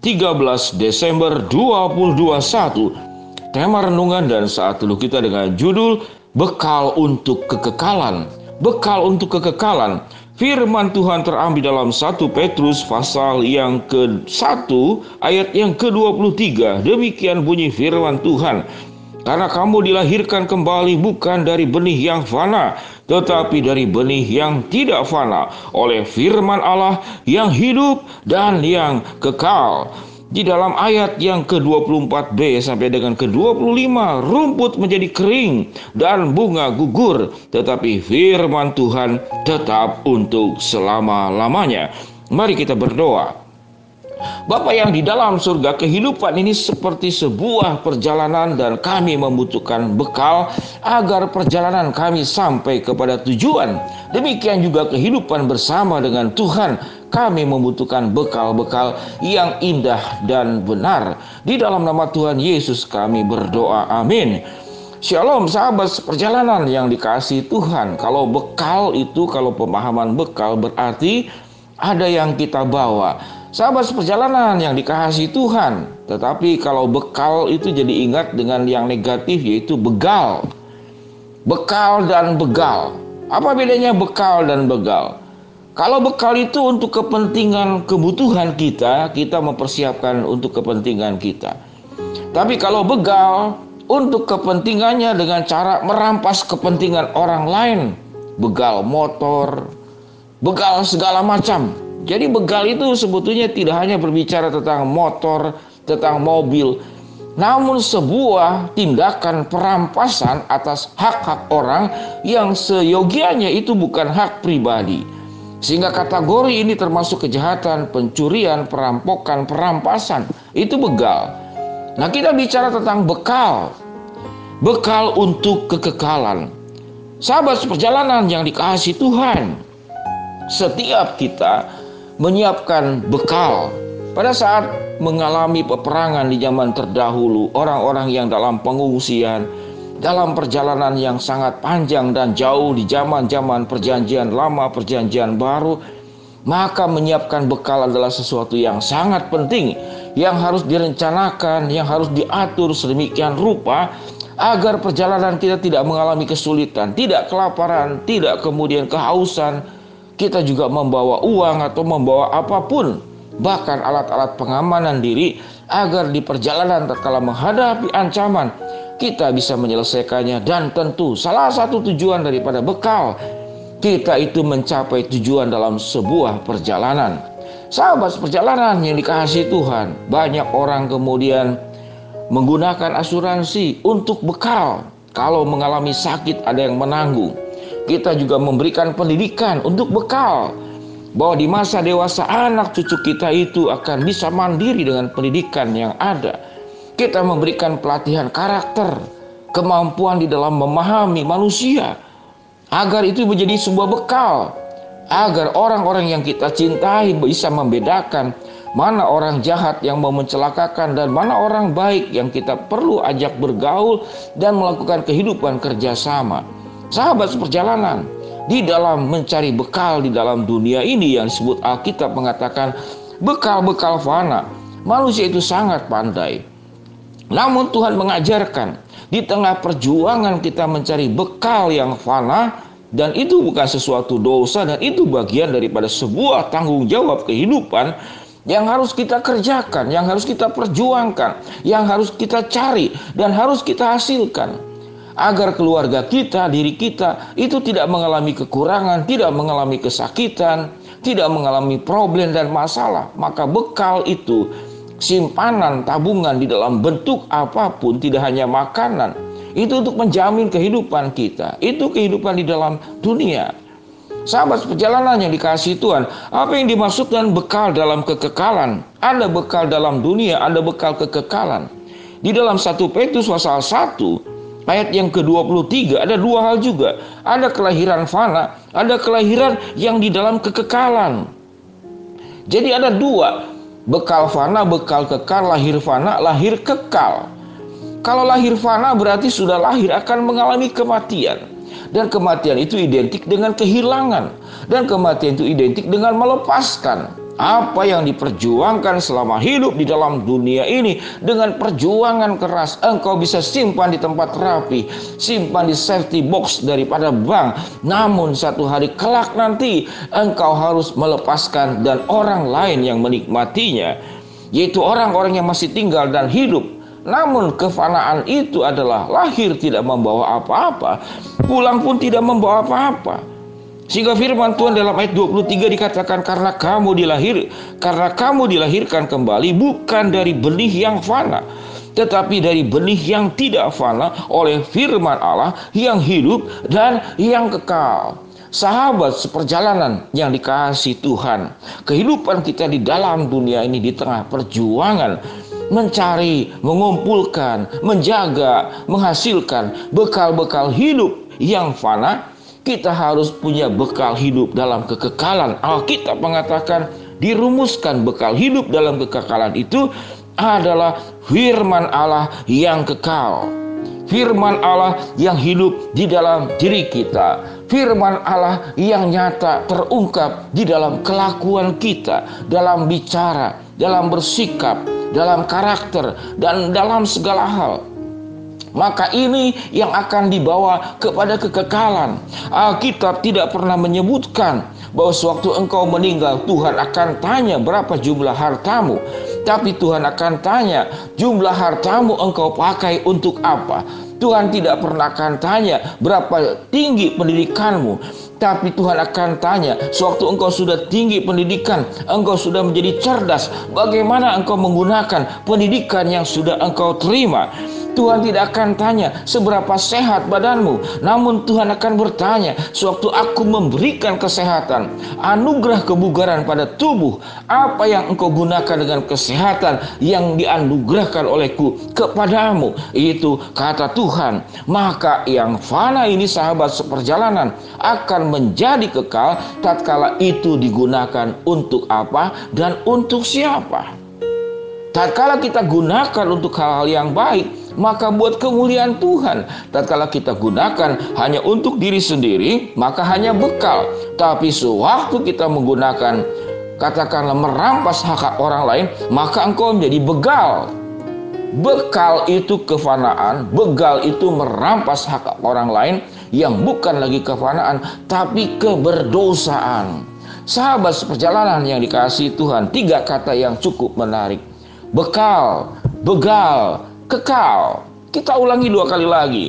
13 Desember 2021. Tema renungan dan saat dulu kita dengan judul Bekal untuk Kekekalan. Bekal untuk kekekalan. Firman Tuhan terambil dalam 1 Petrus pasal yang ke-1 ayat yang ke-23. Demikian bunyi firman Tuhan. Karena kamu dilahirkan kembali bukan dari benih yang fana, tetapi dari benih yang tidak fana oleh firman Allah yang hidup dan yang kekal. Di dalam ayat yang ke-24b sampai dengan ke-25, rumput menjadi kering dan bunga gugur, tetapi firman Tuhan tetap untuk selama-lamanya. Mari kita berdoa. Bapak yang di dalam surga, kehidupan ini seperti sebuah perjalanan dan kami membutuhkan bekal agar perjalanan kami sampai kepada tujuan. Demikian juga kehidupan bersama dengan Tuhan, kami membutuhkan bekal-bekal yang indah dan benar. Di dalam nama Tuhan Yesus kami berdoa. Amin. Shalom sahabat perjalanan yang dikasih Tuhan. Kalau bekal itu, kalau pemahaman bekal berarti ada yang kita bawa Sahabat seperjalanan yang dikasih Tuhan, tetapi kalau bekal itu jadi ingat dengan yang negatif yaitu begal. Bekal dan begal. Apa bedanya bekal dan begal? Kalau bekal itu untuk kepentingan kebutuhan kita, kita mempersiapkan untuk kepentingan kita. Tapi kalau begal untuk kepentingannya dengan cara merampas kepentingan orang lain, begal motor, begal segala macam. Jadi begal itu sebetulnya tidak hanya berbicara tentang motor, tentang mobil, namun sebuah tindakan perampasan atas hak-hak orang yang seyogianya itu bukan hak pribadi. Sehingga kategori ini termasuk kejahatan, pencurian, perampokan, perampasan. Itu begal. Nah kita bicara tentang bekal. Bekal untuk kekekalan. Sahabat seperjalanan yang dikasih Tuhan. Setiap kita menyiapkan bekal. Pada saat mengalami peperangan di zaman terdahulu, orang-orang yang dalam pengungsian, dalam perjalanan yang sangat panjang dan jauh di zaman-zaman perjanjian lama, perjanjian baru, maka menyiapkan bekal adalah sesuatu yang sangat penting, yang harus direncanakan, yang harus diatur sedemikian rupa agar perjalanan kita tidak mengalami kesulitan, tidak kelaparan, tidak kemudian kehausan, kita juga membawa uang atau membawa apa pun, bahkan alat-alat pengamanan diri agar di perjalanan terkala menghadapi ancaman kita bisa menyelesaikannya dan tentu salah satu tujuan daripada bekal kita itu mencapai tujuan dalam sebuah perjalanan. Sahabat perjalanan yang dikasih Tuhan, banyak orang kemudian menggunakan asuransi untuk bekal. Kalau mengalami sakit ada yang menanggung kita juga memberikan pendidikan untuk bekal bahwa di masa dewasa anak cucu kita itu akan bisa mandiri dengan pendidikan yang ada. Kita memberikan pelatihan karakter, kemampuan di dalam memahami manusia agar itu menjadi sebuah bekal agar orang-orang yang kita cintai bisa membedakan mana orang jahat yang mau mencelakakan dan mana orang baik yang kita perlu ajak bergaul dan melakukan kehidupan kerjasama sahabat seperjalanan di dalam mencari bekal di dalam dunia ini yang disebut Alkitab mengatakan bekal-bekal fana. Manusia itu sangat pandai. Namun Tuhan mengajarkan di tengah perjuangan kita mencari bekal yang fana dan itu bukan sesuatu dosa dan itu bagian daripada sebuah tanggung jawab kehidupan yang harus kita kerjakan, yang harus kita perjuangkan, yang harus kita cari dan harus kita hasilkan agar keluarga kita, diri kita itu tidak mengalami kekurangan, tidak mengalami kesakitan, tidak mengalami problem dan masalah. Maka bekal itu simpanan tabungan di dalam bentuk apa pun tidak hanya makanan. Itu untuk menjamin kehidupan kita. Itu kehidupan di dalam dunia. Sahabat perjalanan yang dikasih Tuhan, apa yang dimaksud dengan bekal dalam kekekalan? Ada bekal dalam dunia, ada bekal kekekalan. Di dalam satu Petrus pasal 1 ayat yang ke-23 ada dua hal juga. Ada kelahiran fana, ada kelahiran yang di dalam kekekalan. Jadi ada dua, bekal fana, bekal kekal, lahir fana, lahir kekal. Kalau lahir fana berarti sudah lahir akan mengalami kematian. Dan kematian itu identik dengan kehilangan. Dan kematian itu identik dengan melepaskan apa yang diperjuangkan selama hidup di dalam dunia ini? Dengan perjuangan keras engkau bisa simpan di tempat rapi simpan di safety box daripada bank. Namun satu hari kelak nanti engkau harus melepaskan dan orang lain yang menikmatinya yaitu orang-orang yang masih tinggal dan hidup. Namun kefanaan itu adalah lahir tidak membawa apa-apa, pulang pun tidak membawa apa-apa. Sehingga firman Tuhan dalam ayat 23 dikatakan karena kamu dilahir karena kamu dilahirkan kembali bukan dari benih yang fana tetapi dari benih yang tidak fana oleh firman Allah yang hidup dan yang kekal. Sahabat seperjalanan yang dikasih Tuhan, kehidupan kita di dalam dunia ini di tengah perjuangan mencari, mengumpulkan, menjaga, menghasilkan bekal-bekal hidup yang fana, kita harus punya bekal hidup dalam kekekalan. Alkitab mengatakan dirumuskan bekal hidup dalam kekekalan itu adalah firman Allah yang kekal. Firman Allah yang hidup di dalam diri kita, firman Allah yang nyata terungkap di dalam kelakuan kita, dalam bicara, dalam bersikap, dalam karakter, dan dalam segala hal. Maka ini yang akan dibawa kepada kekekalan. Alkitab tidak pernah menyebutkan bahwa sewaktu engkau meninggal Tuhan akan tanya berapa jumlah hartamu. Tapi Tuhan akan tanya jumlah hartamu engkau pakai untuk apa. Tuhan tidak pernah akan tanya berapa tinggi pendidikanmu, tapi Tuhan akan tanya, sewaktu engkau sudah tinggi pendidikan, engkau sudah menjadi cerdas, bagaimana engkau menggunakan pendidikan yang sudah engkau terima? Tuhan tidak akan tanya seberapa sehat badanmu, namun Tuhan akan bertanya, sewaktu aku memberikan kesehatan, anugerah kebugaran pada tubuh, apa yang engkau gunakan dengan kesehatan yang dianugerahkan olehku kepadamu? Itu kata Tuhan. Maka yang fana ini sahabat seperjalanan akan menjadi kekal tatkala itu digunakan untuk apa dan untuk siapa. Tatkala kita gunakan untuk hal-hal yang baik, maka buat kemuliaan Tuhan. Tatkala kita gunakan hanya untuk diri sendiri, maka hanya bekal. Tapi sewaktu kita menggunakan katakanlah merampas hak orang lain, maka engkau menjadi begal. Bekal itu kefanaan, begal itu merampas hak orang lain yang bukan lagi kefanaan, tapi keberdosaan. Sahabat seperjalanan yang dikasih Tuhan, tiga kata yang cukup menarik bekal, begal, kekal. Kita ulangi dua kali lagi.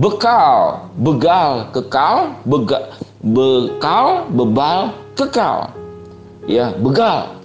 Bekal, begal, kekal, bega, bekal, bebal, kekal. Ya, begal.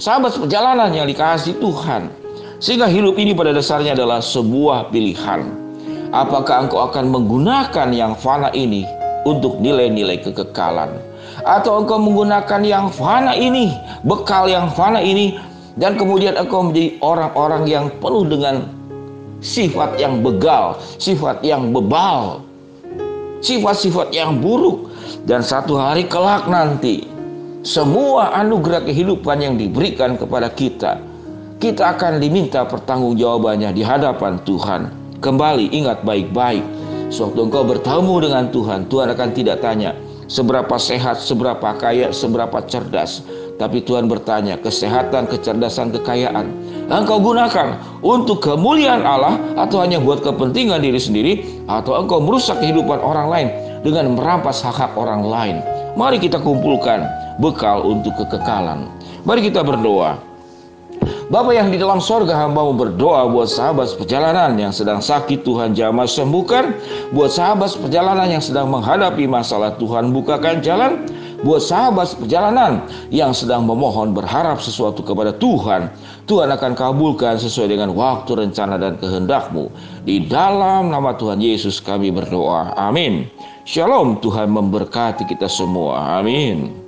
Sahabat perjalanan yang dikasih Tuhan. Sehingga hidup ini pada dasarnya adalah sebuah pilihan. Apakah engkau akan menggunakan yang fana ini untuk nilai-nilai kekekalan? Atau engkau menggunakan yang fana ini, bekal yang fana ini dan kemudian engkau menjadi orang-orang yang penuh dengan sifat yang begal, sifat yang bebal, sifat-sifat yang buruk. Dan satu hari kelak nanti, semua anugerah kehidupan yang diberikan kepada kita, kita akan diminta pertanggungjawabannya di hadapan Tuhan. Kembali ingat baik-baik, sewaktu engkau bertemu dengan Tuhan, Tuhan akan tidak tanya seberapa sehat, seberapa kaya, seberapa cerdas, tapi Tuhan bertanya, kesehatan, kecerdasan, kekayaan, engkau gunakan untuk kemuliaan Allah atau hanya buat kepentingan diri sendiri atau engkau merusak kehidupan orang lain dengan merampas hak-hak orang lain. Mari kita kumpulkan bekal untuk kekekalan. Mari kita berdoa. Bapak yang di dalam sorga hambamu berdoa buat sahabat perjalanan yang sedang sakit Tuhan jamah sembuhkan. Buat sahabat perjalanan yang sedang menghadapi masalah Tuhan bukakan jalan buat sahabat perjalanan yang sedang memohon berharap sesuatu kepada Tuhan, Tuhan akan kabulkan sesuai dengan waktu, rencana, dan kehendakmu. Di dalam nama Tuhan Yesus kami berdoa. Amin. Shalom, Tuhan memberkati kita semua. Amin.